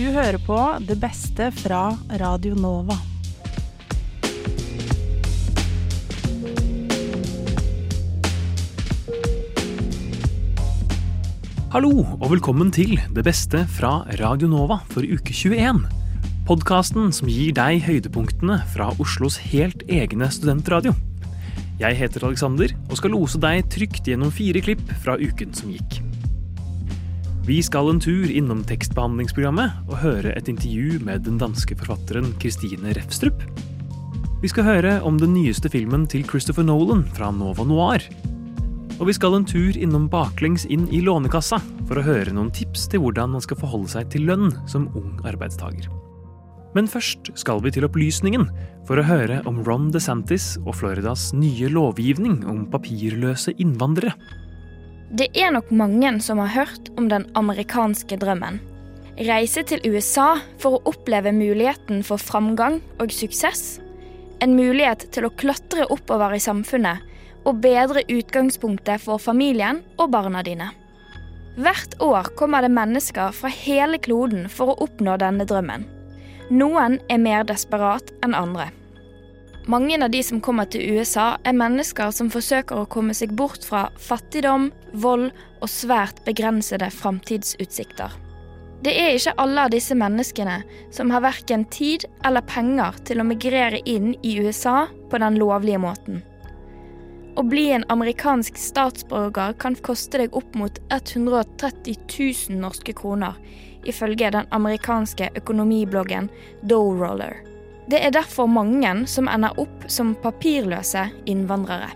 Du hører på det beste fra Radio Nova. Hallo og velkommen til Det beste fra Radio Nova for uke 21. Podkasten som gir deg høydepunktene fra Oslos helt egne studentradio. Jeg heter Alexander og skal lose deg trygt gjennom fire klipp fra uken som gikk. Vi skal en tur innom tekstbehandlingsprogrammet og høre et intervju med den danske forfatteren Christine Refstrup. Vi skal høre om den nyeste filmen til Christopher Nolan fra Nova Noir. Og vi skal en tur innom baklengs inn i Lånekassa for å høre noen tips til hvordan man skal forholde seg til lønn som ung arbeidstaker. Men først skal vi til opplysningen for å høre om Ron DeSantis og Floridas nye lovgivning om papirløse innvandrere. Det er nok mange som har hørt om den amerikanske drømmen. Reise til USA for å oppleve muligheten for framgang og suksess. En mulighet til å klatre oppover i samfunnet og bedre utgangspunktet for familien og barna dine. Hvert år kommer det mennesker fra hele kloden for å oppnå denne drømmen. Noen er mer desperat enn andre. Mange av de som kommer til USA, er mennesker som forsøker å komme seg bort fra fattigdom, vold og svært begrensede framtidsutsikter. Det er ikke alle av disse menneskene som har verken tid eller penger til å migrere inn i USA på den lovlige måten. Å bli en amerikansk statsborger kan koste deg opp mot 130 000 norske kroner, ifølge den amerikanske økonomibloggen Dowroller. Det er derfor mange som ender opp som papirløse innvandrere.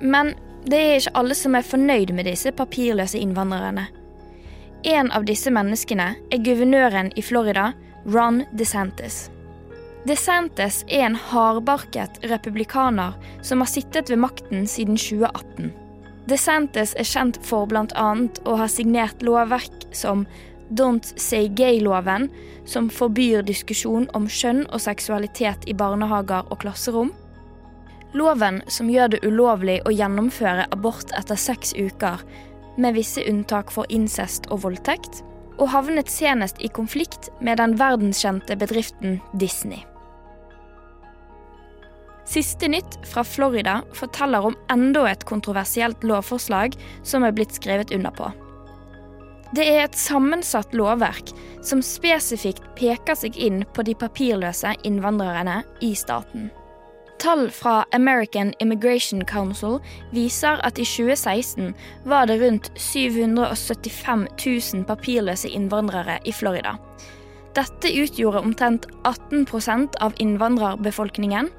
Men det er ikke alle som er fornøyd med disse papirløse innvandrerne. En av disse menneskene er guvernøren i Florida, Ron DeSantis. DeSantis er en hardbarket republikaner som har sittet ved makten siden 2018. DeSantis er kjent for bl.a. å ha signert lovverk som Don't Say Gay-loven, som forbyr diskusjon om kjønn og seksualitet i barnehager og klasserom. Loven som gjør det ulovlig å gjennomføre abort etter seks uker, med visse unntak for incest og voldtekt. Og havnet senest i konflikt med den verdenskjente bedriften Disney. Siste nytt fra Florida forteller om enda et kontroversielt lovforslag som er blitt skrevet under på. Det er et sammensatt lovverk som spesifikt peker seg inn på de papirløse innvandrerne i staten. Tall fra American Immigration Council viser at i 2016 var det rundt 775 000 papirløse innvandrere i Florida. Dette utgjorde omtrent 18% av innvandrerbefolkningen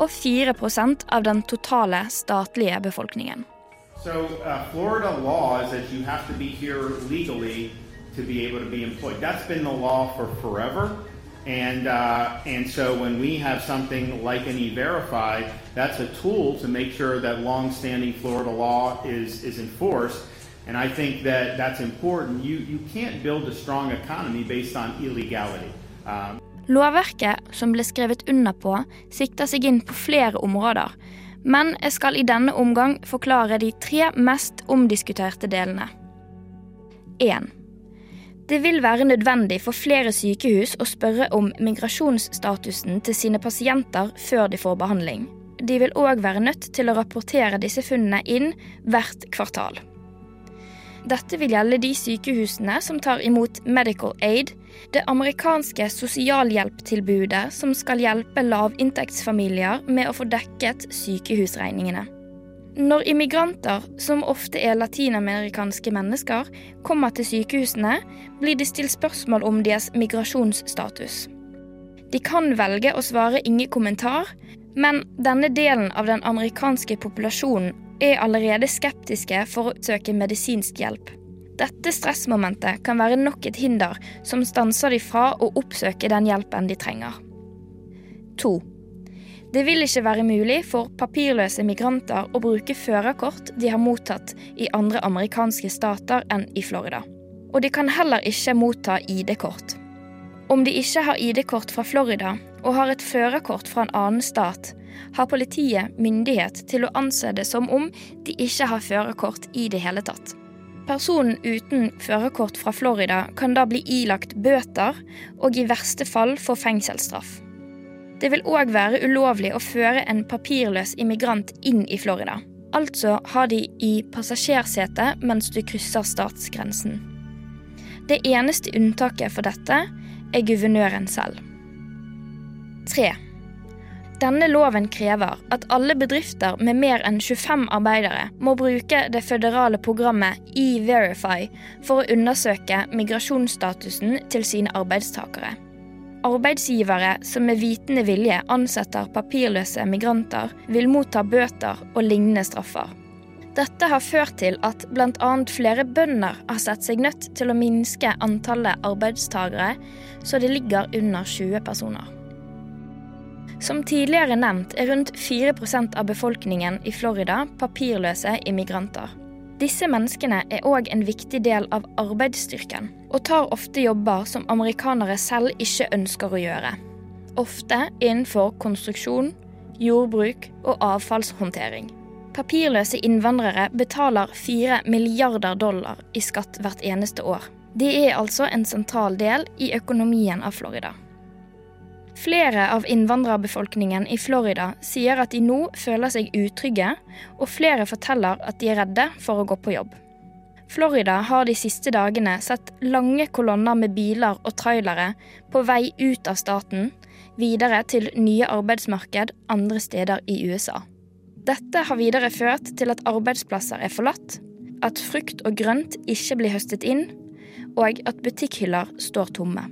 og 4% av den totale statlige befolkningen. So uh, Florida law is that you have to be here legally to be able to be employed. That's been the law for forever. And, uh, and so when we have something like an E-Verify, that's a tool to make sure that long-standing Florida law is, is enforced. And I think that that's important. You, you can't build a strong economy based on illegality. Um, Lovverket som ble skrevet under på, sikter seg inn på flere områder. Men jeg skal i denne omgang forklare de tre mest omdiskuterte delene. 1. Det vil være nødvendig for flere sykehus å spørre om migrasjonsstatusen til sine pasienter før de får behandling. De vil òg være nødt til å rapportere disse funnene inn hvert kvartal. Dette vil gjelde de sykehusene som tar imot Medical Aid, det amerikanske sosialhjelptilbudet som skal hjelpe lavinntektsfamilier med å få dekket sykehusregningene. Når immigranter, som ofte er latinamerikanske mennesker, kommer til sykehusene, blir det stilt spørsmål om deres migrasjonsstatus. De kan velge å svare ingen kommentar, men denne delen av den amerikanske populasjonen er allerede skeptiske for å søke medisinsk hjelp. Dette stressmomentet kan være nok et hinder som stanser de fra å oppsøke den hjelpen de trenger. 2. Det vil ikke være mulig for papirløse migranter å bruke førerkort de har mottatt i andre amerikanske stater enn i Florida. Og de kan heller ikke motta ID-kort. Om de ikke har ID-kort fra Florida og har et førerkort fra en annen stat, har politiet myndighet til å anse det som om de ikke har førerkort i det hele tatt. Personen uten førerkort fra Florida kan da bli ilagt bøter og i verste fall få fengselsstraff. Det vil òg være ulovlig å føre en papirløs immigrant inn i Florida. Altså ha de i passasjersetet mens du krysser statsgrensen. Det eneste unntaket for dette er guvernøren selv. 3. Denne loven krever at alle bedrifter med mer enn 25 arbeidere må bruke det føderale programmet E-Verify for å undersøke migrasjonsstatusen til sine arbeidstakere. Arbeidsgivere som med vitende vilje ansetter papirløse migranter, vil motta bøter og lignende straffer. Dette har ført til at bl.a. flere bønder har sett seg nødt til å minske antallet arbeidstagere, så det ligger under 20 personer. Som tidligere nevnt er rundt 4% av befolkningen i Florida papirløse immigranter. Disse menneskene er òg en viktig del av arbeidsstyrken, og tar ofte jobber som amerikanere selv ikke ønsker å gjøre. Ofte innenfor konstruksjon, jordbruk og avfallshåndtering. Papirløse innvandrere betaler 4 milliarder dollar i skatt hvert eneste år. Det er altså en sentral del i økonomien av Florida. Flere av innvandrerbefolkningen i Florida sier at de nå føler seg utrygge, og flere forteller at de er redde for å gå på jobb. Florida har de siste dagene sett lange kolonner med biler og trailere på vei ut av staten, videre til nye arbeidsmarked andre steder i USA. Dette har videre ført til at arbeidsplasser er forlatt, at frukt og grønt ikke blir høstet inn, og at butikkhyller står tomme.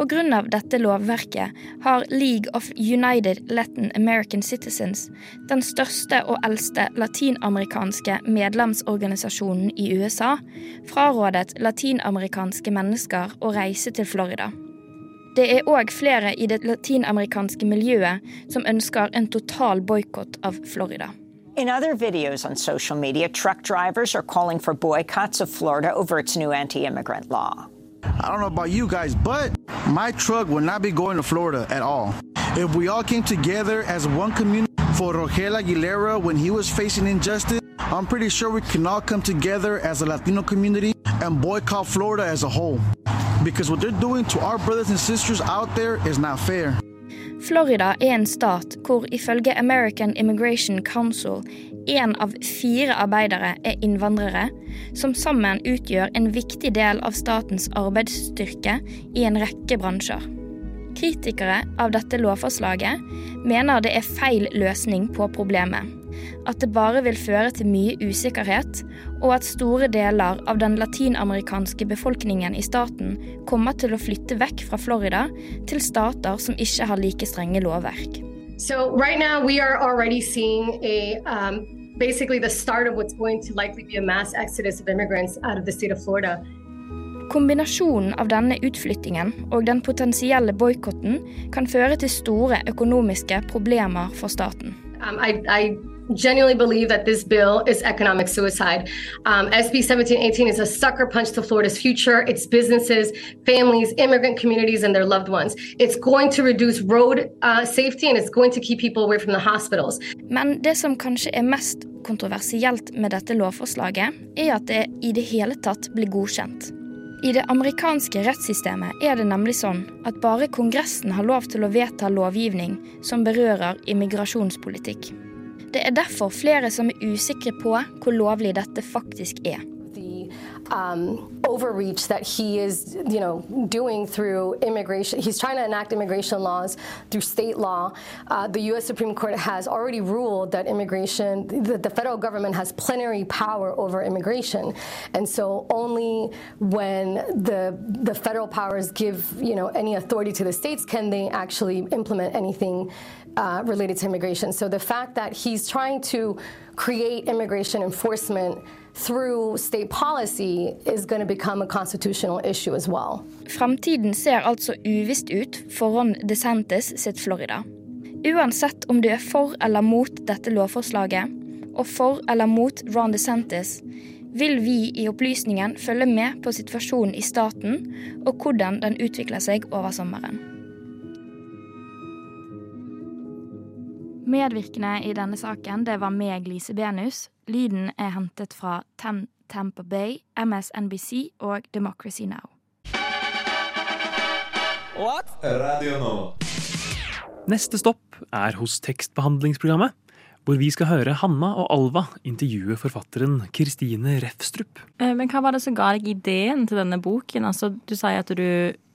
Pga. dette lovverket har League of United Latin American Citizens, den største og eldste latinamerikanske medlemsorganisasjonen i USA, frarådet latinamerikanske mennesker å reise til Florida. Det er òg flere i det latinamerikanske miljøet som ønsker en total boikott av Florida. In other videos on social media, truck drivers are calling for boycotts of Florida over its new anti immigrant law. I don't know about you guys, but my truck will not be going to Florida at all. If we all came together as one community for Rogel Aguilera when he was facing injustice, I'm pretty sure we can all come together as a Latino community and boycott Florida as a whole. Because what they're doing to our brothers and sisters out there is not fair. Florida er en stat hvor ifølge American Immigration Council én av fire arbeidere er innvandrere, som sammen utgjør en viktig del av statens arbeidsstyrke i en rekke bransjer. Kritikere av dette lovforslaget mener det er feil løsning på problemet. At det bare vil føre til mye usikkerhet, og at store deler av den latinamerikanske befolkningen i staten kommer til å flytte vekk fra Florida til stater som ikke har like strenge lovverk. So right now we are already seeing a um, basically the start of what's going to likely be a mass exodus of immigrants out of the state of Florida. Kombinasjonen av denne utflyttingen og den potensielle boikotten kan føre til store økonomiske problemer for staten. Um, I, I genuinely believe that this bill is economic suicide. Um, SB 1718 is a sucker punch to Florida's future, its businesses, families, immigrant communities, and their loved ones. It's going to reduce road uh, safety and it's going to keep people away from the hospitals. Men det som kanskje er mest kontroversielt med dette lovforslaget, er at det i det hele tatt blir godkjent. I det amerikanske rettssystemet er det nemlig sånn at bare Kongressen har lov til å vedta lovgivning som berører immigrasjonspolitikk. Det er derfor flere som er usikre på hvor lovlig dette faktisk er. um, overreach that he is, you know, doing through immigration. He's trying to enact immigration laws through state law. Uh, the U.S. Supreme Court has already ruled that immigration, that the federal government has plenary power over immigration, and so only when the the federal powers give, you know, any authority to the states can they actually implement anything uh, related to immigration. So the fact that he's trying to create immigration enforcement through state policy is going to become a constitutional issue as well. Framtiden ser altså uvisst ut for Ron DeSantis sitt Florida. Uansett om du er for eller mot dette lovforslaget, og for eller mot Ron DeSantis, vil vi i opplysningen følge med på situasjonen i staten og hvordan den utvikler seg over sommeren. Medvirkende i denne saken det var meg, Lise Benus. Lyden er hentet fra Tamper Bay, MSNBC og Democracy Now. Radio nå. Neste stopp er hos tekstbehandlingsprogrammet, hvor vi skal høre Hanna og Alva intervjue forfatteren Kristine Refstrup. Eh, men hva var det som ga deg ideen til denne boken? Altså, du sier at du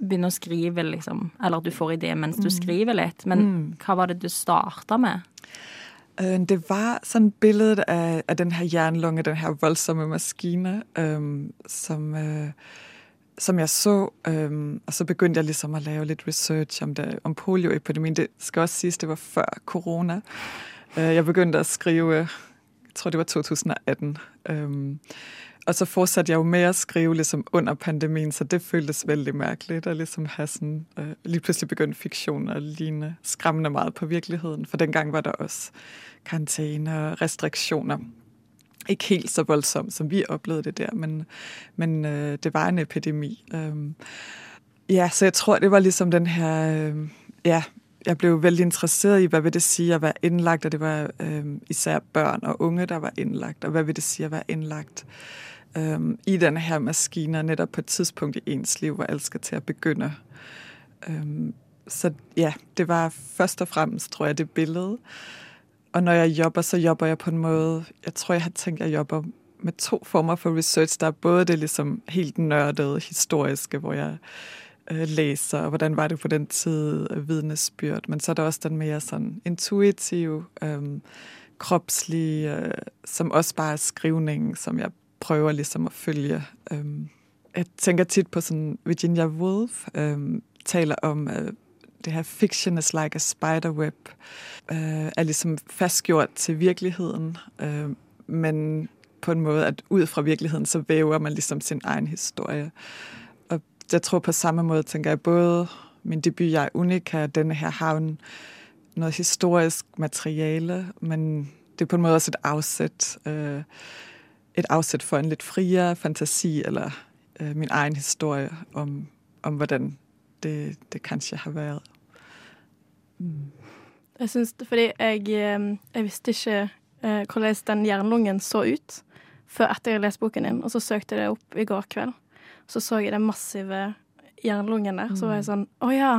begynner å skrive, liksom, eller at du får idé mens du mm. skriver litt. Men mm. hva var det du starta med? Øh, det var sånn bildet av, av den her jernlunge, den her voldsomme maskinen, um, som uh, som jeg så, øhm, og så begynte jeg liksom å lave litt research om, det, om polioepidemien. Det skal også sies det var før korona. Øh, jeg begynte å skrive jeg tror det var 2018. Øhm, og så fortsatte jeg jo med å skrive liksom under pandemien, så det føltes veldig merkelig. å liksom ha sånn, uh, Lige plutselig begynte fiksjon å ligne skremmende mye på virkeligheten. For den gang var det også karantene og restriksjoner ikke helt så voldsomt, som vi opplevde det der, men, men uh, det var en epidemi. Um, ja, så jeg tror, det var liksom den her uh, Ja, jeg ble veldig interessert i hva vil det si å være innlagt, og det var um, især børn og unge der var innlagt. Og hva vil det si å være innlagt um, i denne her maskinen nettopp på et tidspunkt i ens liv hvor alt skal til å begynne. Um, så ja, det var først og fremst, tror jeg, det billedet. Og når jeg jobber, så jobber jeg på en måte Jeg tror jeg har tenkt jeg jobber med to former for research. Der er både det liksom helt nerdede, historiske, hvor jeg øh, leser, og hvordan var det på den tid, øh, vidnesbyrd. Men så er det også den mer sånn intuitive, øhm, kroppslige, øh, som også bare er skrivningen, som jeg prøver liksom å følge. Øhm, jeg tenker tit på sånn Virginia Woolf øhm, taler om øh, det her 'fiction is like a spiderweb' øh, er liksom fastgjort til virkeligheten, øh, men på en måte at ut fra virkeligheten så væver man liksom sin egen historie. Jeg tror på samme måte tenker jeg både min debut 'Jeg er unika', denne her har noe historisk materiale, men det er på en måte også et afsæt, øh, et afsæt for en litt friere fantasi eller øh, min egen historie om, om hvordan det, det kanskje har vært. Mm. Jeg syns Fordi jeg, eh, jeg visste ikke hvordan den jernlungen så ut før etter jeg leste boken din, og så søkte jeg det opp i går kveld. Så så jeg den massive jernlungen der. Så var jeg mm. sånn Å ja.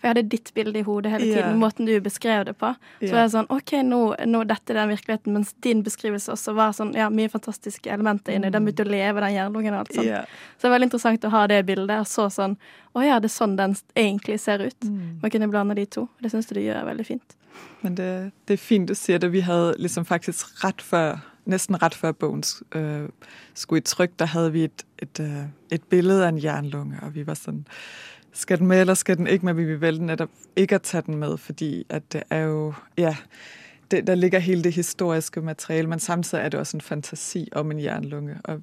For jeg hadde ditt bilde i hodet hele tiden, yeah. måten du beskrev det på. Så yeah. var jeg sånn OK, nå, nå dette er den virkeligheten, mens din beskrivelse også var sånn ja, mye fantastiske elementer inni. Mm. Den begynte å leve, den jernlungen og alt sånt. Yeah. Så det var veldig interessant å ha det bildet. Og så sånn Å ja, det er sånn den egentlig ser ut. Mm. Man kunne blande de to. Det syns du du gjør veldig fint. Men det, det er fint du sier det. Vi hadde liksom faktisk rett før nesten rett før bogen øh, skulle i tryk, der hadde vi et, et, øh, et billede av en jernlunge, og vi var sånn skal den med, eller skal den ikke med? Vi vil vælge netop ikke at tage den med, fordi at det er jo, ja, det, der ligger hele det historiske materiale, men samtidig er det også en fantasi om en jernlunge. Og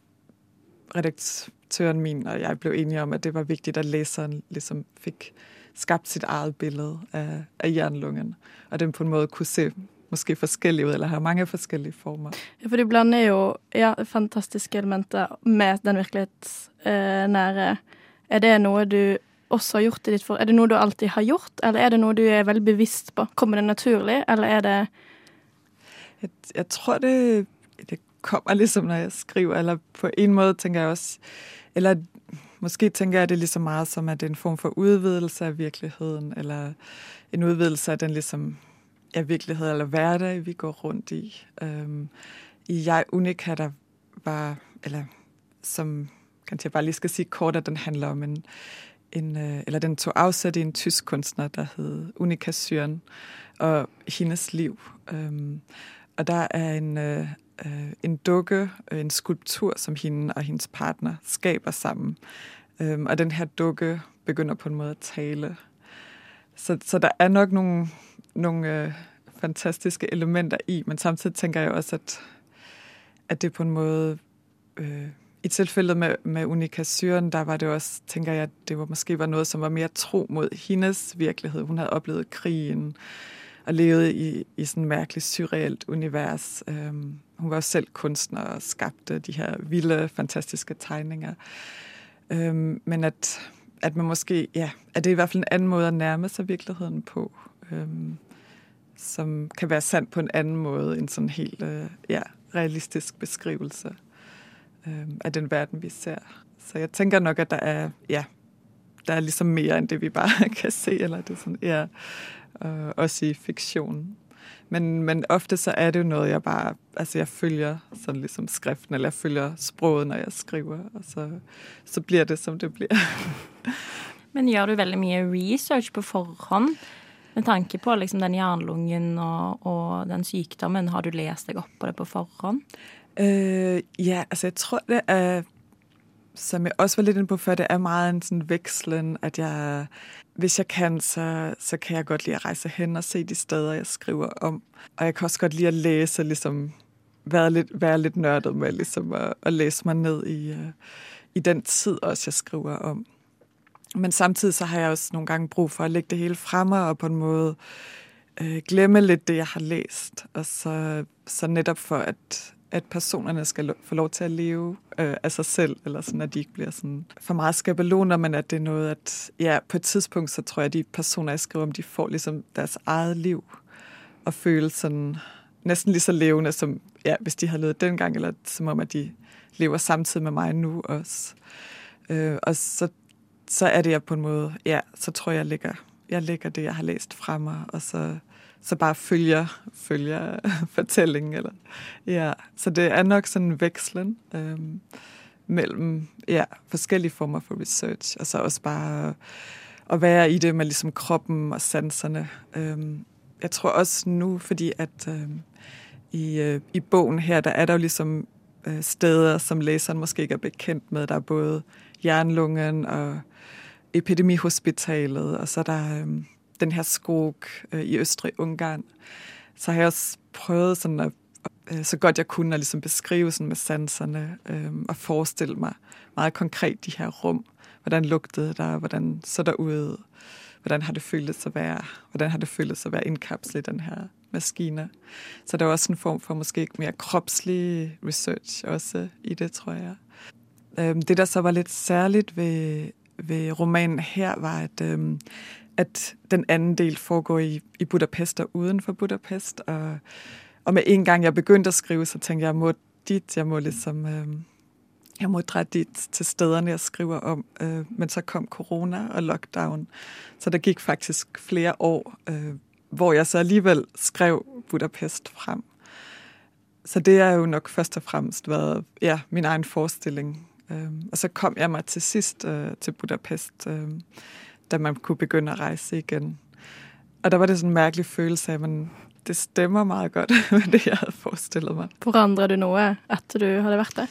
redaktøren min og jeg blev enige om, at det var vigtigt, at læseren ligesom fik skabt sit eget billede af, af jernlungen, og den på en måde kunne se måske forskjellig ut, eller har mange forskjellige former. Ja, for du blander jo ja, fantastiske elementer med den virkelighetsnære. Eh, er det noe du også har gjort i ditt for? Er det noe du alltid har gjort, eller er det noe du er veldig bevisst på? Kommer det naturlig, eller er det Jeg, jeg tror det, det kommer liksom når jeg skriver, eller på en måte tenker jeg også Eller måske tenker jeg det liksom meget som at det er en form for utvidelse av virkeligheten, eller en utvidelse av den liksom ja, virkelighet eller hverdag vi går rundt i. Um, I Jeg Unika der var Eller som kanskje jeg bare lige skal si kort at den handler om en en, øh, eller den tog afsæt i en tysk kunstner, der hed Unika Syren, og hendes liv. Um, og der er en, uh, en dukke, en skulptur, som hende og hendes partner skaber sammen. Um, og den her dukke begynder på en måde at tale. Så, så der er nok nogle, nogle uh, fantastiske elementer i, men samtidig tænker jeg også, at, at det på en måde... Øh, i tilfældet med, med Unika Syren, der var det også, tænker jeg, at det var måske var noget, som var mere tro mod hendes virkelighed. Hun havde oplevet krigen og levet i, i sådan et mærkeligt surrealt univers. Um, hun var selv kunstner og skabte de her vilde, fantastiske tegninger. Um, men at, at man måske, ja, at det er i hvert fald en anden måde at nærme sig virkeligheden på, um, som kan være sandt på en annen måte enn sånn helt, uh, ja, realistisk beskrivelse. av den verden, vi ser. Så jeg tenker nok, at det er, ja, er liksom mer enn det, vi bare kan se, eller det sådan, ja, øh, også i fiksjonen. Men, men ofte så er det jo noe jeg bare, altså jeg følger sånn liksom skriften, eller jeg følger sproget, når jeg skriver, og så, så blir det, som det blir. men gjør du veldig mye research på forhånd? Med tanke på liksom den jernlungen og, og den sykdommen, har du lest deg opp på det på forhånd? Uh, ja, altså jeg tror det er som jeg også var litt inne på før, det er meget en sånn vekslen, at jeg, hvis jeg kan, så, så kan jeg godt lide å reise hen og se de steder, jeg skriver om. Og jeg kan også godt lide å lese liksom være litt, lidt nørdet med liksom, å, å lese meg ned i, uh, i den tid også, jeg skriver om. Men samtidig så har jeg også noen gange brug for å legge det hele fremme og på en måte øh, glemme litt det, jeg har læst. Og så, så netop for, at, at personene skal få lov til å leve øh, av seg selv, eller sånn at de ikke blir sådan for mye skabeloner, men at det er noe at ja, på et tidspunkt, så tror jeg, de personer, jeg skriver om, de får liksom deres eget liv, og føles sånn næsten lige levende, som ja, hvis de havde levet dengang, eller som om, at de lever samtidig med meg nå også. Øh, og så, så er det jeg på en måte ja, så tror jeg, lægger, jeg ligger det, jeg har læst fra meg, og så så bare følger, følger fortellingen. Eller, ja. Så det er nok sånn vekslen um, mellom ja, forskellige former for research, og så også bare å være i det med liksom kroppen og sanserne. Um, jeg tror også nå, fordi at um, i, uh, i bogen her, der er der jo ligesom uh, steder, som læseren måske ikke er bekendt med. Der er både jernlungen og epidemihospitalet, og så er der... Øh, den her skog øh, i Østrig-Ungarn, så har jeg også prøvet sådan at, øh, så godt jeg kunne at ligesom beskrive sådan med sanserne øh, og forestille mig meget konkret de her rum. Hvordan lugtede der, hvordan så der ud, hvordan har det føltes å være, hvordan har det føltes å være innkapslet i den her maskine. Så det er også en form for måske mer kropslig research også i det, tror jeg. Det, der så var litt særlig ved, ved romanen her, var, at at den anden del foregår i, i Budapest og uden for Budapest. Og, og med en gang jeg begynte å skrive, så tænkte jeg, må dit, jeg må ligesom... Øh, jeg må dra dit til stederne, jeg skriver om. Øh, men så kom corona og lockdown. Så det gikk faktisk flere år, øh, hvor jeg så alligevel skrev Budapest frem. Så det har jo nok først og fremmest vært ja, min egen forestilling. Øh, og så kom jeg mig til sidst øh, til Budapest. Øh, da man kunne begynde at rejse igen. Og der var det sådan en mærkelig følelse at man, det stemmer meget godt med det, jeg havde forestillet mig. Forandrer du noe etter du hadde vært der?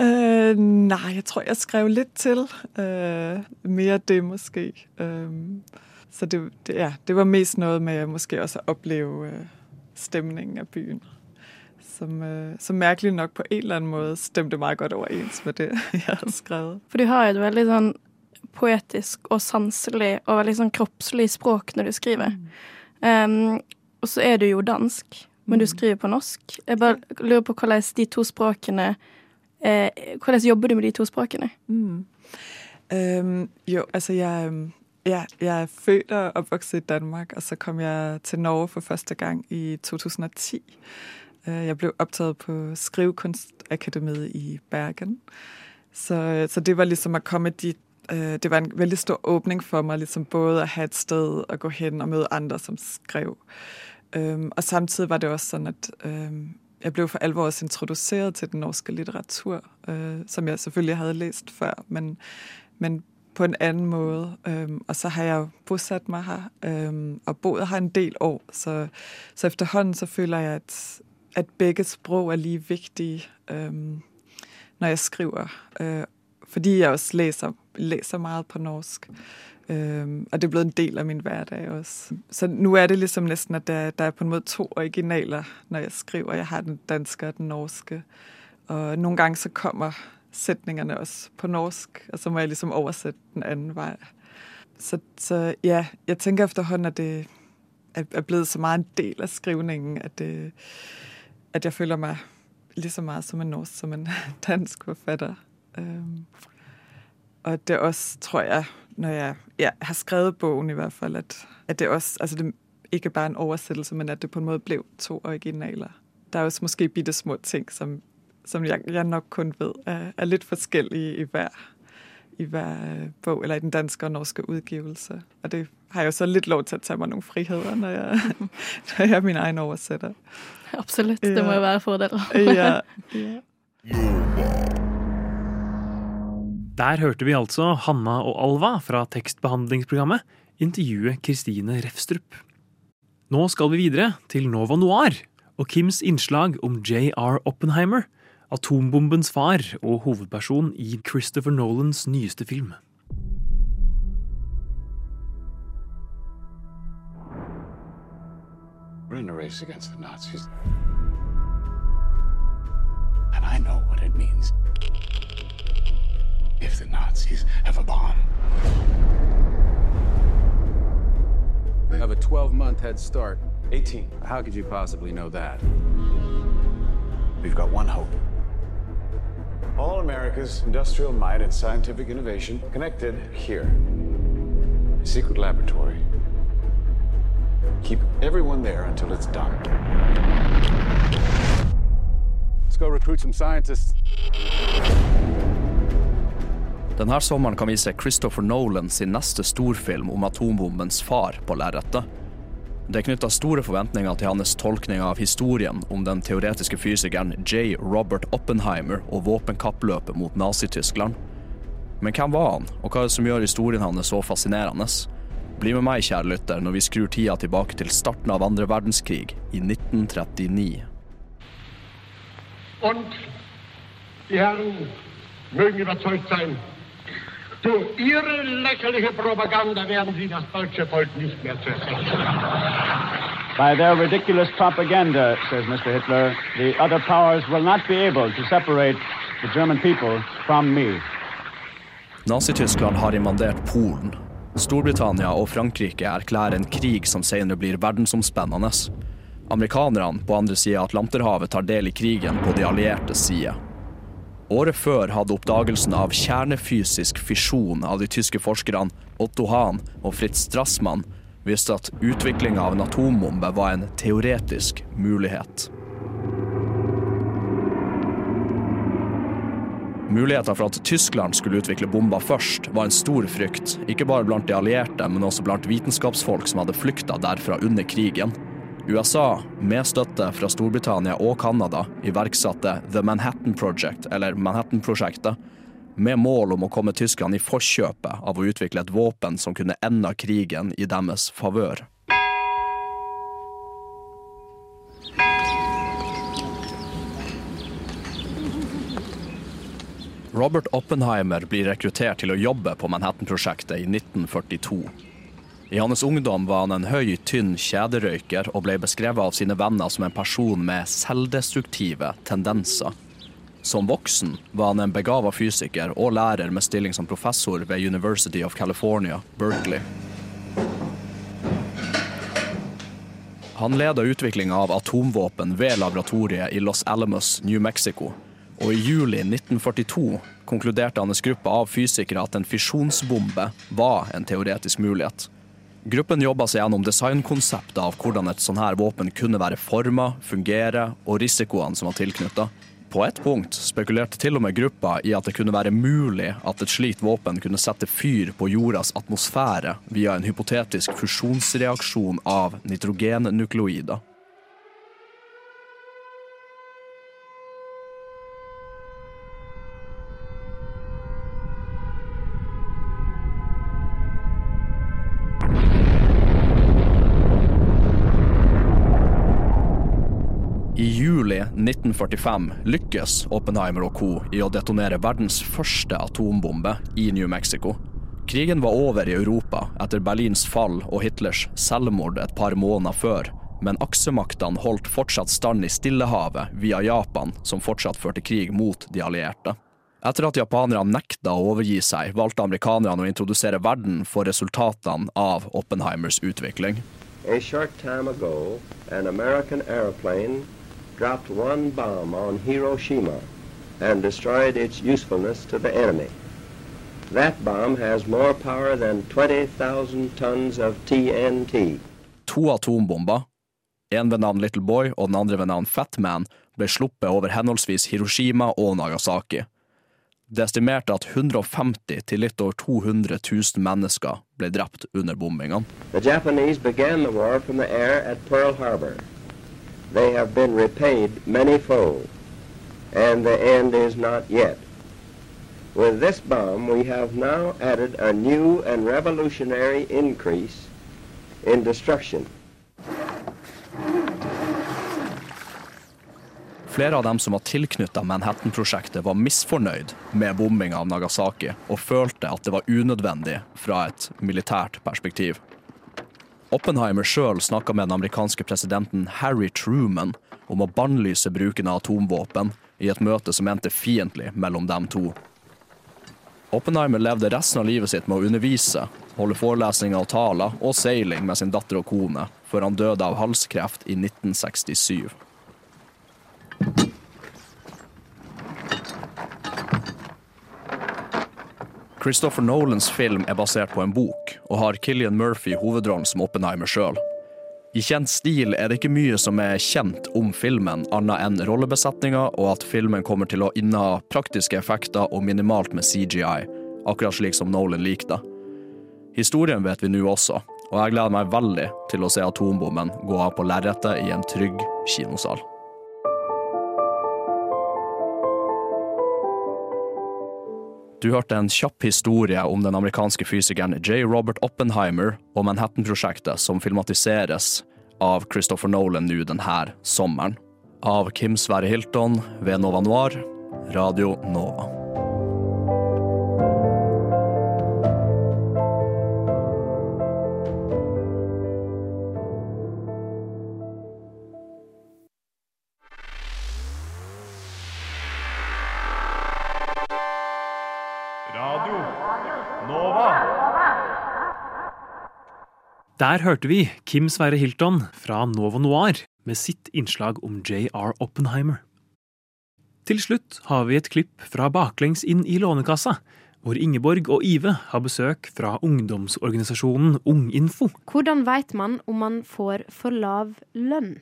Uh, nej, jeg tror, jeg skrev lidt til. Uh, mere det måske. Uh, så det, det, ja, det var mest noget med måske også at opleve uh, stemningen af byen. Som, uh, som merkelig nok på en eller anden måde stemte meget godt overens med det, jeg har skrevet. For du har jo et veldig sånn poetisk og sanselig og veldig sånn kroppslig språk når du skriver. Um, og så er du jo dansk, men du mm. skriver på norsk. Jeg bare lurer på hvordan de to språkene eh, Hvordan jobber du med de to språkene? Mm. Um, jo, altså jeg, ja, jeg er født og oppvokset i Danmark, og så kom jeg til Norge for første gang i 2010. Øh, jeg ble opptatt på Skrivekunstakademiet i Bergen. Så, så det var liksom å komme dit øh, det var en veldig stor åbning for meg, liksom både å ha et sted å gå hen og møte andre, som skrev. Og samtidig var det også sånn at jeg ble for alvor også introduceret til den norske litteratur, øh, som jeg selvfølgelig hadde læst før, men, men på en annen måte. Um, og så har jeg bosatt meg her, um, og boet her en del år, så, så efterhånden så føler jeg, at, at begge sprog er lige vigtige, øhm, når jeg skriver. Øh, fordi jeg også læser, læser meget på norsk. Øhm, og det er blevet en del av min hverdag også. Så nå er det liksom næsten, at der, der er på en måte to originaler, når jeg skriver. Jeg har den danske og den norske. Og noen ganger så kommer setningene også på norsk, og så må jeg liksom oversætte den anden vei. Så, så ja, jeg tænker efterhånden, at det er blevet så meget en del av skrivningen, at, det, at jeg føler meg lige så meget som en norsk som en dansk forfatter. Um, og det er også, tror jeg, når jeg ja, har skrevet bogen i hvert fall, at, at det også, altså det ikke bare en oversettelse, men at det på en måte ble to originaler. Der er også måske bitte små ting, som, som jeg, jeg nok kun vet er, er litt forskjellige i hver, i hver bok, bog, eller i den danske og norske utgivelse. Og det har jeg jo så litt lov til å ta meg noen friheter når jeg, når jeg er min egen oversetter. Absolutt. Det må jo være fordeler. ja, ja. Der hørte vi altså Hanna og Alva fra tekstbehandlingsprogrammet intervjue Kristine Refstrup. Nå skal vi videre til Nova Noir og Kims innslag om J.R. Oppenheimer, atombombens far og hovedperson i Christopher Nolans nyeste film. We're in a race against the Nazis. And I know what it means if the Nazis have a bomb. They have a 12 month head start. 18. How could you possibly know that? We've got one hope. All America's industrial might and scientific innovation connected here. A secret laboratory. Keep everyone there until it's done. Let's go recruit some scientists. Denne sommeren kan vi se Christopher Nolan sin neste storfilm om atombombens far på lerretet. Det er knytta store forventninger til hans tolkning av historien om den teoretiske fysikeren J. Robert Oppenheimer og våpenkappløpet mot Nazi-Tyskland. Men hvem var han, og hva er det som gjør historien hans så fascinerende? Bli med meg, kjære lytter, når vi skrur tida tilbake til starten av andre verdenskrig i 1939. Und die Herren mögen überzeugt sein, durch ihre lächerliche Propaganda werden sie das deutsche Volk nicht mehr zersetzen. By their ridiculous propaganda, says Mr. Hitler, the other powers will not be able to separate the German people from me. Nazi-Tyskland har invadert Polen. Storbritannia og Frankrike erklærer en krig som senere blir verdensomspennende. Amerikanerne på andre sida av Atlanterhavet tar del i krigen på de alliertes side. Året før hadde oppdagelsen av kjernefysisk fisjon av de tyske forskerne Otto Hahn og Fritz Strassmann vist at utviklinga av en atombombe var en teoretisk mulighet. Muligheter for at Tyskland skulle utvikle bomber først, var en stor frykt, ikke bare blant de allierte, men også blant vitenskapsfolk som hadde flykta derfra under krigen. USA, med støtte fra Storbritannia og Canada, iverksatte The Manhattan Project, eller Manhattan-prosjektet, med mål om å komme tyskerne i forkjøpet av å utvikle et våpen som kunne ende krigen i deres favør. Robert Oppenheimer blir rekruttert til å jobbe på Manhattan-prosjektet i 1942. I hans ungdom var han en høy, tynn kjederøyker og ble beskrevet av sine venner som en person med selvdestruktive tendenser. Som voksen var han en begava fysiker og lærer med stilling som professor ved University of California, Berkeley. Han leda utviklinga av atomvåpen ved laboratoriet i Los Alamos, New Mexico. Og i juli 1942 konkluderte hans gruppe av fysikere at en fisjonsbombe var en teoretisk mulighet. Gruppen jobba seg gjennom designkonseptet av hvordan et sånn her våpen kunne være forma, fungere og risikoene som var tilknytta. På et punkt spekulerte til og med gruppa i at det kunne være mulig at et slikt våpen kunne sette fyr på jordas atmosfære via en hypotetisk fusjonsreaksjon av nitrogennukleoider. 1945 lykkes Oppenheimer og co. i å detonere verdens første atombombe i New Mexico. Krigen var over i Europa etter Berlins fall og Hitlers selvmord et par måneder før, men aksemaktene holdt fortsatt stand i Stillehavet via Japan, som fortsatt førte krig mot de allierte. Etter at japanerne nekta å overgi seg, valgte amerikanerne å introdusere verden for resultatene av Oppenheimers utvikling. A short time ago, an American airplane dropped one bomb on Hiroshima and destroyed its usefulness to the enemy. That bomb has more power than 20,000 tons of TNT. To atombomber, en ved navn Little Boy og den andre ved navn Fat Man, ble sluppet over henholdsvis Hiroshima og Nagasaki. Det estimerte at 150 til litt over 200 000 mennesker ble drept under bombingene. The Japanese began the war from the air at Pearl Harbor. They have been repaid many-fold, and the end is not yet. With this bomb, we have now added a new and revolutionary increase in destruction. Flere av dem som var tilknyttet Manhattan-prosjektet var misfornøyd med bombinga av Nagasaki, og følte at det var unødvendig fra et militært perspektiv. Oppenheimer sjøl snakka med den amerikanske presidenten Harry Truman om å bannlyse bruken av atomvåpen i et møte som endte fiendtlig mellom dem to. Oppenheimer levde resten av livet sitt med å undervise, holde forelesninger og taler og seiling med sin datter og kone, før han døde av halskreft i 1967. Christopher Nolans film er basert på en bok, og har Killian Murphy hovedrollen som Oppenheimer sjøl. I kjent stil er det ikke mye som er kjent om filmen, annet enn rollebesetninga og at filmen kommer til å inneha praktiske effekter og minimalt med CGI, akkurat slik som Nolan likte. Historien vet vi nå også, og jeg gleder meg veldig til å se atombommen gå av på lerretet i en trygg kinosal. Du hørte en kjapp historie om den amerikanske fysikeren J. Robert Oppenheimer og Manhattan-prosjektet som filmatiseres av Christopher Nolan nå denne sommeren. Av Kim Sverre Hilton ved Nova Noir, Radio Nova. Nova. Der hørte vi Kim Sverre Hilton fra Novo Noir med sitt innslag om J.R. Oppenheimer. Til slutt har vi et klipp fra Baklengs inn i Lånekassa, hvor Ingeborg og Ive har besøk fra ungdomsorganisasjonen Unginfo. Hvordan veit man om man får for lav lønn?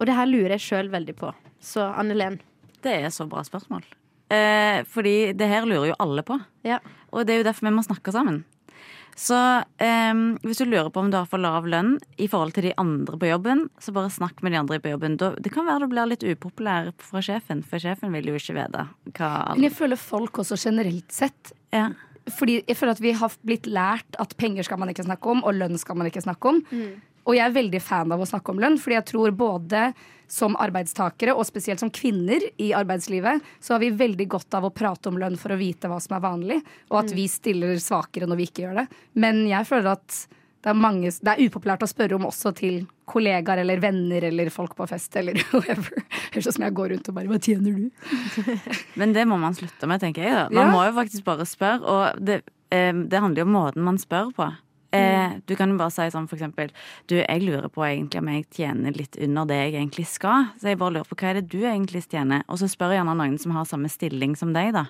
Og det her lurer jeg sjøl veldig på. Så Anne Len. Det er så bra spørsmål. Eh, fordi det her lurer jo alle på. Og det er jo derfor vi må snakke sammen. Så eh, hvis du lurer på om du har for lav lønn i forhold til de andre på jobben, så bare snakk med de andre på jobben. Da, det kan være du blir litt upopulær fra sjefen, for sjefen vil jo ikke vite hva Men jeg føler folk også generelt sett ja. Fordi jeg føler at vi har blitt lært at penger skal man ikke snakke om, og lønn skal man ikke snakke om. Og jeg er veldig fan av å snakke om lønn, fordi jeg tror både som arbeidstakere, og spesielt som kvinner i arbeidslivet, så har vi veldig godt av å prate om lønn for å vite hva som er vanlig, og at Mm. vi stiller svakere når vi ikke gjør det. Men jeg føler at det er, mange, det er upopulært å spørre om også til kollegaer eller venner eller folk på fest eller whoever. Høres ut som jeg går rundt og bare Hva tjener du? Men det må man slutte med, tenker jeg. da. Man Ja. må jo faktisk bare spørre, og det, eh, det handler jo om måten man spør på. Eh, du kan jo bare si sånn for eksempel Du, jeg lurer på egentlig om jeg tjener litt under det jeg egentlig skal. Så jeg bare lurer på hva er det du egentlig tjener? Og så spør jeg gjerne noen som har samme stilling som deg, da.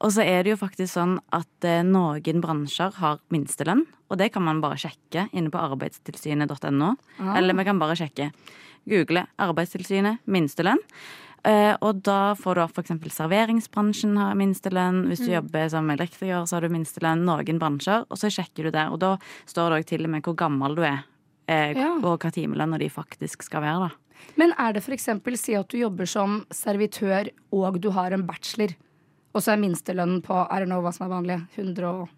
Og så er det jo faktisk sånn at eh, noen bransjer har minstelønn, og det kan man bare sjekke inne på arbeidstilsynet.no. Ah. Eller vi kan bare sjekke. Google Arbeidstilsynet minstelønn. Eh, og da får du f.eks. serveringsbransjen har minstelønn. Hvis du Mm. jobber som elektriker, så har du minstelønn. Noen bransjer. Og så sjekker du det. Og da står det òg til og med hvor gammel du er, eh, Ja. og hva timelønna de faktisk skal være. da. Men er det f.eks. si at du jobber som servitør og du har en bachelor, og så er minstelønnen på I don't know hva som er vanlig, 180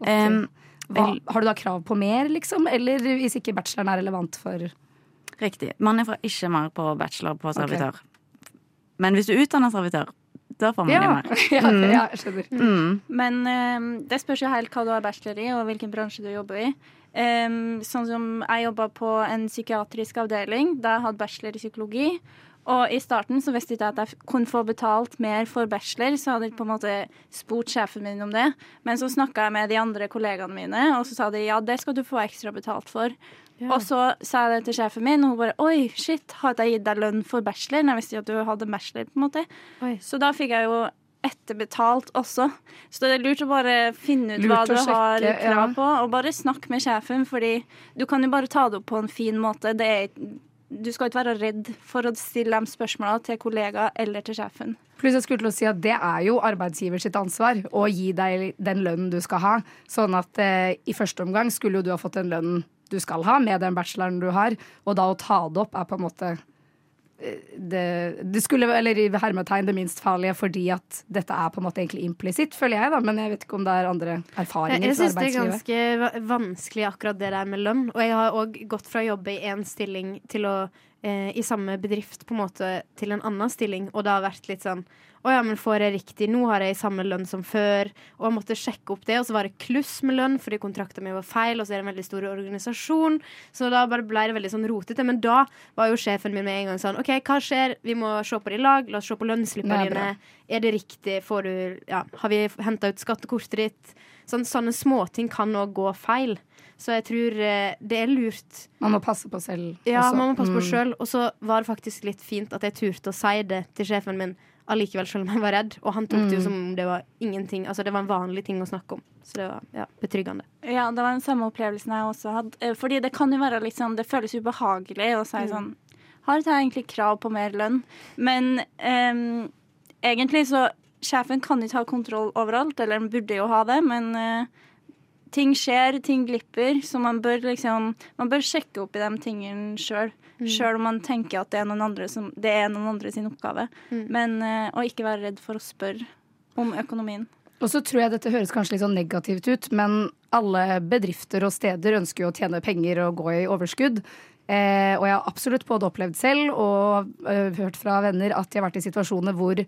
um, hva, Har du da krav på mer, liksom? Eller hvis ikke bacheloren er relevant for Riktig. Man er fra ikke mer på bachelor på servitør. Men hvis du utdanner servitør, da får man Ja. jo mer. Ja, Mm. ja, jeg skjønner. Mm. Men um, det spørs jo helt hva du har bachelor i, og hvilken bransje du jobber i. Um, sånn som jeg jobba på en psykiatrisk avdeling. Der jeg hadde bachelor i psykologi. Og i starten så visste jeg ikke at jeg kunne få betalt mer for bachelor, så hadde jeg på en måte spurt sjefen min om det. Men så snakka jeg med de andre kollegaene mine, og så sa de ja, det skal du få ekstra betalt for. Og så sa jeg det til sjefen min, og hun bare oi, shit, har ikke jeg gitt deg lønn for bachelor? Når jeg visste at du hadde bachelor, på en måte. Så da fikk jeg jo etterbetalt også. Så det er lurt å bare finne ut Lurt hva du du har sjekke, krav ja. på, og bare snakk med sjefen, fordi du kan jo bare ta det opp på en fin måte. Det er, du skal ikke være redd for å stille de spørsmåla til kollega eller til sjefen. Pluss jeg skulle til å si at det er jo arbeidsgiver sitt ansvar å gi deg den lønnen du skal ha. Sånn at eh, i første omgang skulle jo du ha fått den lønnen du skal ha med den bacheloren du har, og da å ta det opp er på en måte eh, det, det skulle, eller i hermetegn, det minst farlige, fordi at dette er på en måte egentlig implisitt, føler jeg, da. Men jeg vet ikke om det er andre erfaringer Jeg fra syns det er ganske vanskelig akkurat det der med lønn. Og jeg har òg gått fra å jobbe i én stilling til å i samme bedrift på en måte til en annen stilling, og det har vært litt sånn å ja, men får jeg riktig? Nå har jeg samme lønn som før. Og jeg måtte sjekke opp det, og så var det kluss med lønn fordi kontrakten min var feil, og så er det en veldig stor organisasjon. Så da bare ble det veldig sånn rotete. Men da var jo sjefen min med en gang sånn OK, hva skjer? Vi må se på det i lag. La oss se på lønnsslippene dine. Er det riktig? Får du Ja, har vi henta ut skattekortet ditt? Sånn, sånne småting kan òg gå feil. Så jeg tror eh, det er lurt. Man må passe på selv. Ja, også. man må passe på Mm. sjøl. Og så var det faktisk litt fint at jeg turte å si det til sjefen min allikevel, selv om jeg var redd. Og han tok det jo Mm. som om det var ingenting. Altså det var en vanlig ting å snakke om. Så det var ja, betryggende. Ja, det var den samme opplevelsen jeg også hadde. Eh, Fordi det kan jo være litt sånn Det føles ubehagelig å si Mm. sånn Har jeg egentlig krav på mer lønn? Men um, egentlig så Sjefen kan ikke ha kontroll overalt, eller han burde jo ha det, men eh, ting skjer, ting glipper, så man bør liksom Man bør sjekke opp i de tingene sjøl. Mm. Sjøl om man tenker at det er noen andre, som, det er noen andre sin oppgave. Mm. Men eh, å ikke være redd for å spørre om økonomien. Og så tror jeg dette høres kanskje litt sånn negativt ut, men alle bedrifter og steder ønsker jo å tjene penger og gå i overskudd. Eh, og jeg har absolutt både opplevd selv og eh, hørt fra venner at de har vært i situasjoner hvor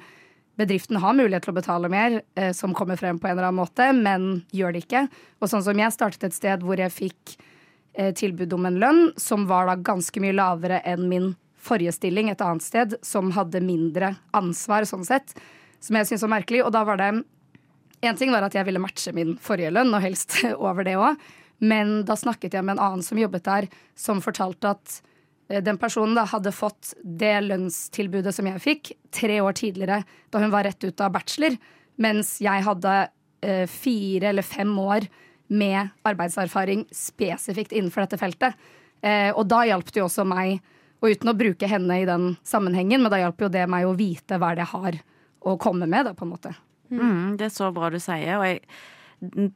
bedriften har mulighet til å betale mer, eh, som kommer frem på en eller annen måte, men gjør det ikke. Og sånn som jeg startet et sted hvor jeg fikk eh, tilbud om en lønn som var da ganske mye lavere enn min forrige stilling et annet sted, som hadde mindre ansvar sånn sett, som jeg syntes var merkelig. Og da var det En ting var at jeg ville matche min forrige lønn, og helst over det òg. Men da snakket jeg med en annen som jobbet der, som fortalte at den personen da hadde fått det lønnstilbudet som jeg fikk, tre år tidligere, da hun var rett ut av bachelor, mens jeg hadde eh, fire eller fem år med arbeidserfaring spesifikt innenfor dette feltet. Eh, og da hjalp det jo også meg, og uten å bruke henne i den sammenhengen, men da hjalp jo det meg å vite hva det har å komme med, da, på en måte. Mm, det er så bra du sier. Og jeg,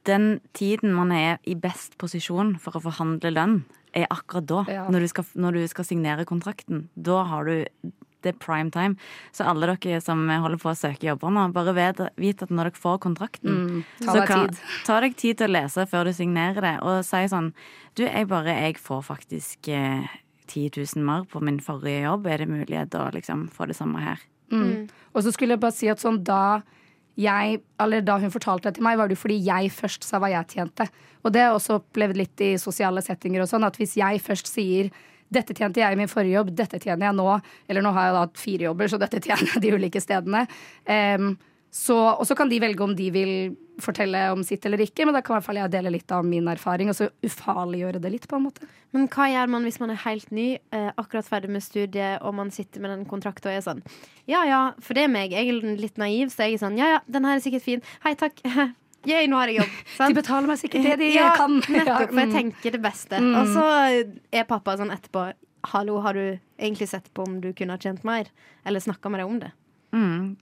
den tiden man er i best posisjon for å forhandle lønn, er akkurat da. Ja. Når, du skal, når du skal signere kontrakten. Da har du det er prime time. Så alle dere som holder på å søke jobber nå, bare vet, vit at når dere får kontrakten, Mm, ta så deg kan- tid. ta deg tid til å lese før du signerer det, og si sånn Du, jeg bare Jeg får faktisk eh, 10 000 mer på min forrige jobb. Er det mulighet å liksom få det samme her? Mm. Og så skulle jeg bare si at sånn da jeg, eller da hun fortalte det til meg, var det jo fordi jeg først sa hva jeg tjente. Og det har jeg også opplevd litt i sosiale settinger og sånn, at hvis jeg først sier dette tjente jeg i min forrige jobb, dette tjener jeg nå, eller nå har jeg da hatt fire jobber, så dette tjener jeg de ulike stedene. Så, og så kan de velge om de vil fortelle om sitt eller ikke, men da kan i hvert fall jeg dele litt av min erfaring, og så ufarliggjøre det litt, på en måte. Men hva gjør man hvis man er helt ny, eh, akkurat ferdig med studiet, og man sitter med den kontrakten og er sånn Ja ja, for det er meg. Jeg er litt naiv, så jeg er sånn Ja ja, den her er sikkert fin. Hei, takk. Yay, nå har jeg jobb. De betaler meg sikkert det de ja, kan. Nettopp, for jeg Mm. tenker det beste. Mm. Og så er pappa sånn etterpå Hallo, har du egentlig sett på om du kunne ha tjent mer? Eller snakka med deg om det? Mm.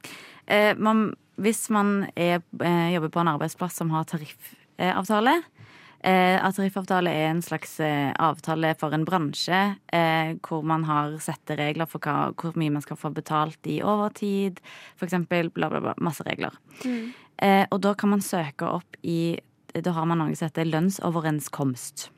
Eh, man, hvis man er, eh, jobber på en arbeidsplass som har tariffavtale eh, At tariffavtale er en slags eh, avtale for en bransje eh, hvor man har sette regler for hva, hvor mye man skal få betalt i overtid, for eksempel. Bla, bla, bla. Masse regler. Eh, og da kan man søke opp i Da har man noe som heter lønnsoverenskomst.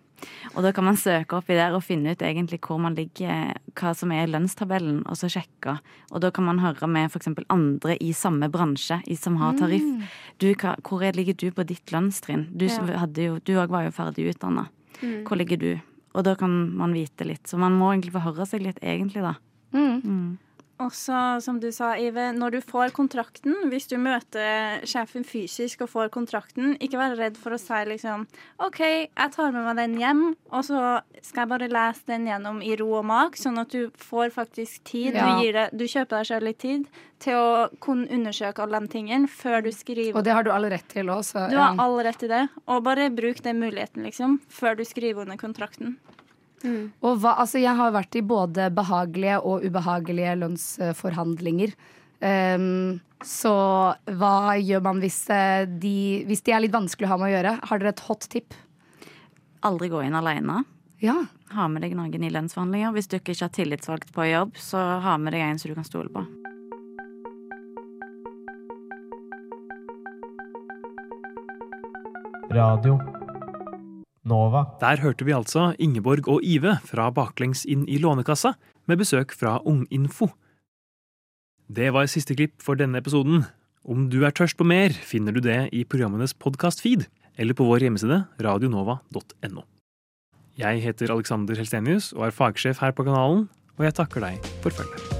Og da kan man søke oppi der og finne ut egentlig hvor man ligger, hva som er lønnstabellen, og så sjekke. Og da kan man høre med f.eks. andre i samme bransje, i som har tariff. Mm. Du, hvor er- ligger du på ditt lønnstrinn? Du, òg var jo ferdig utdanna. Mm. Hvor ligger du? Og da kan man vite litt. Så man må egentlig få høre seg litt, egentlig, da. Mm. Også, som du sa, Ive, når du får kontrakten, hvis du møter sjefen fysisk og får kontrakten, ikke være redd for å si liksom OK, jeg tar med meg den hjem, og så skal jeg bare lese den gjennom i ro og mak, sånn at du får faktisk tid. Ja. Du, det, du kjøper deg selv litt tid til å kunne undersøke alle de tingene før du skriver. Og det har du all rett til òg, så Du har all rett til det, og bare bruk den muligheten, liksom, før du skriver under kontrakten. Og hva, altså jeg har vært i både behagelige og ubehagelige lønnsforhandlinger. Um, så hva gjør man hvis, eh, de, hvis de er litt vanskelig å ha med å gjøre? Har dere et hot tip? Aldri gå inn alene. Ja. Ha med deg noen i lønnsforhandlinger. Hvis du ikke har tillitsvalgt på jobb, så ha med deg en som du kan stole på. Radio Nova. Der hørte vi altså Ingeborg og Ive fra Baklengs inn i Lånekassa, med besøk fra Unginfo. Det var siste klipp for denne episoden. Om du er tørst på mer, finner du det i programmenes podkast-feed, eller på vår hjemmeside radionova.no. Jeg heter Alexander Helstenius og er fagsjef her på kanalen, og jeg takker deg for følget.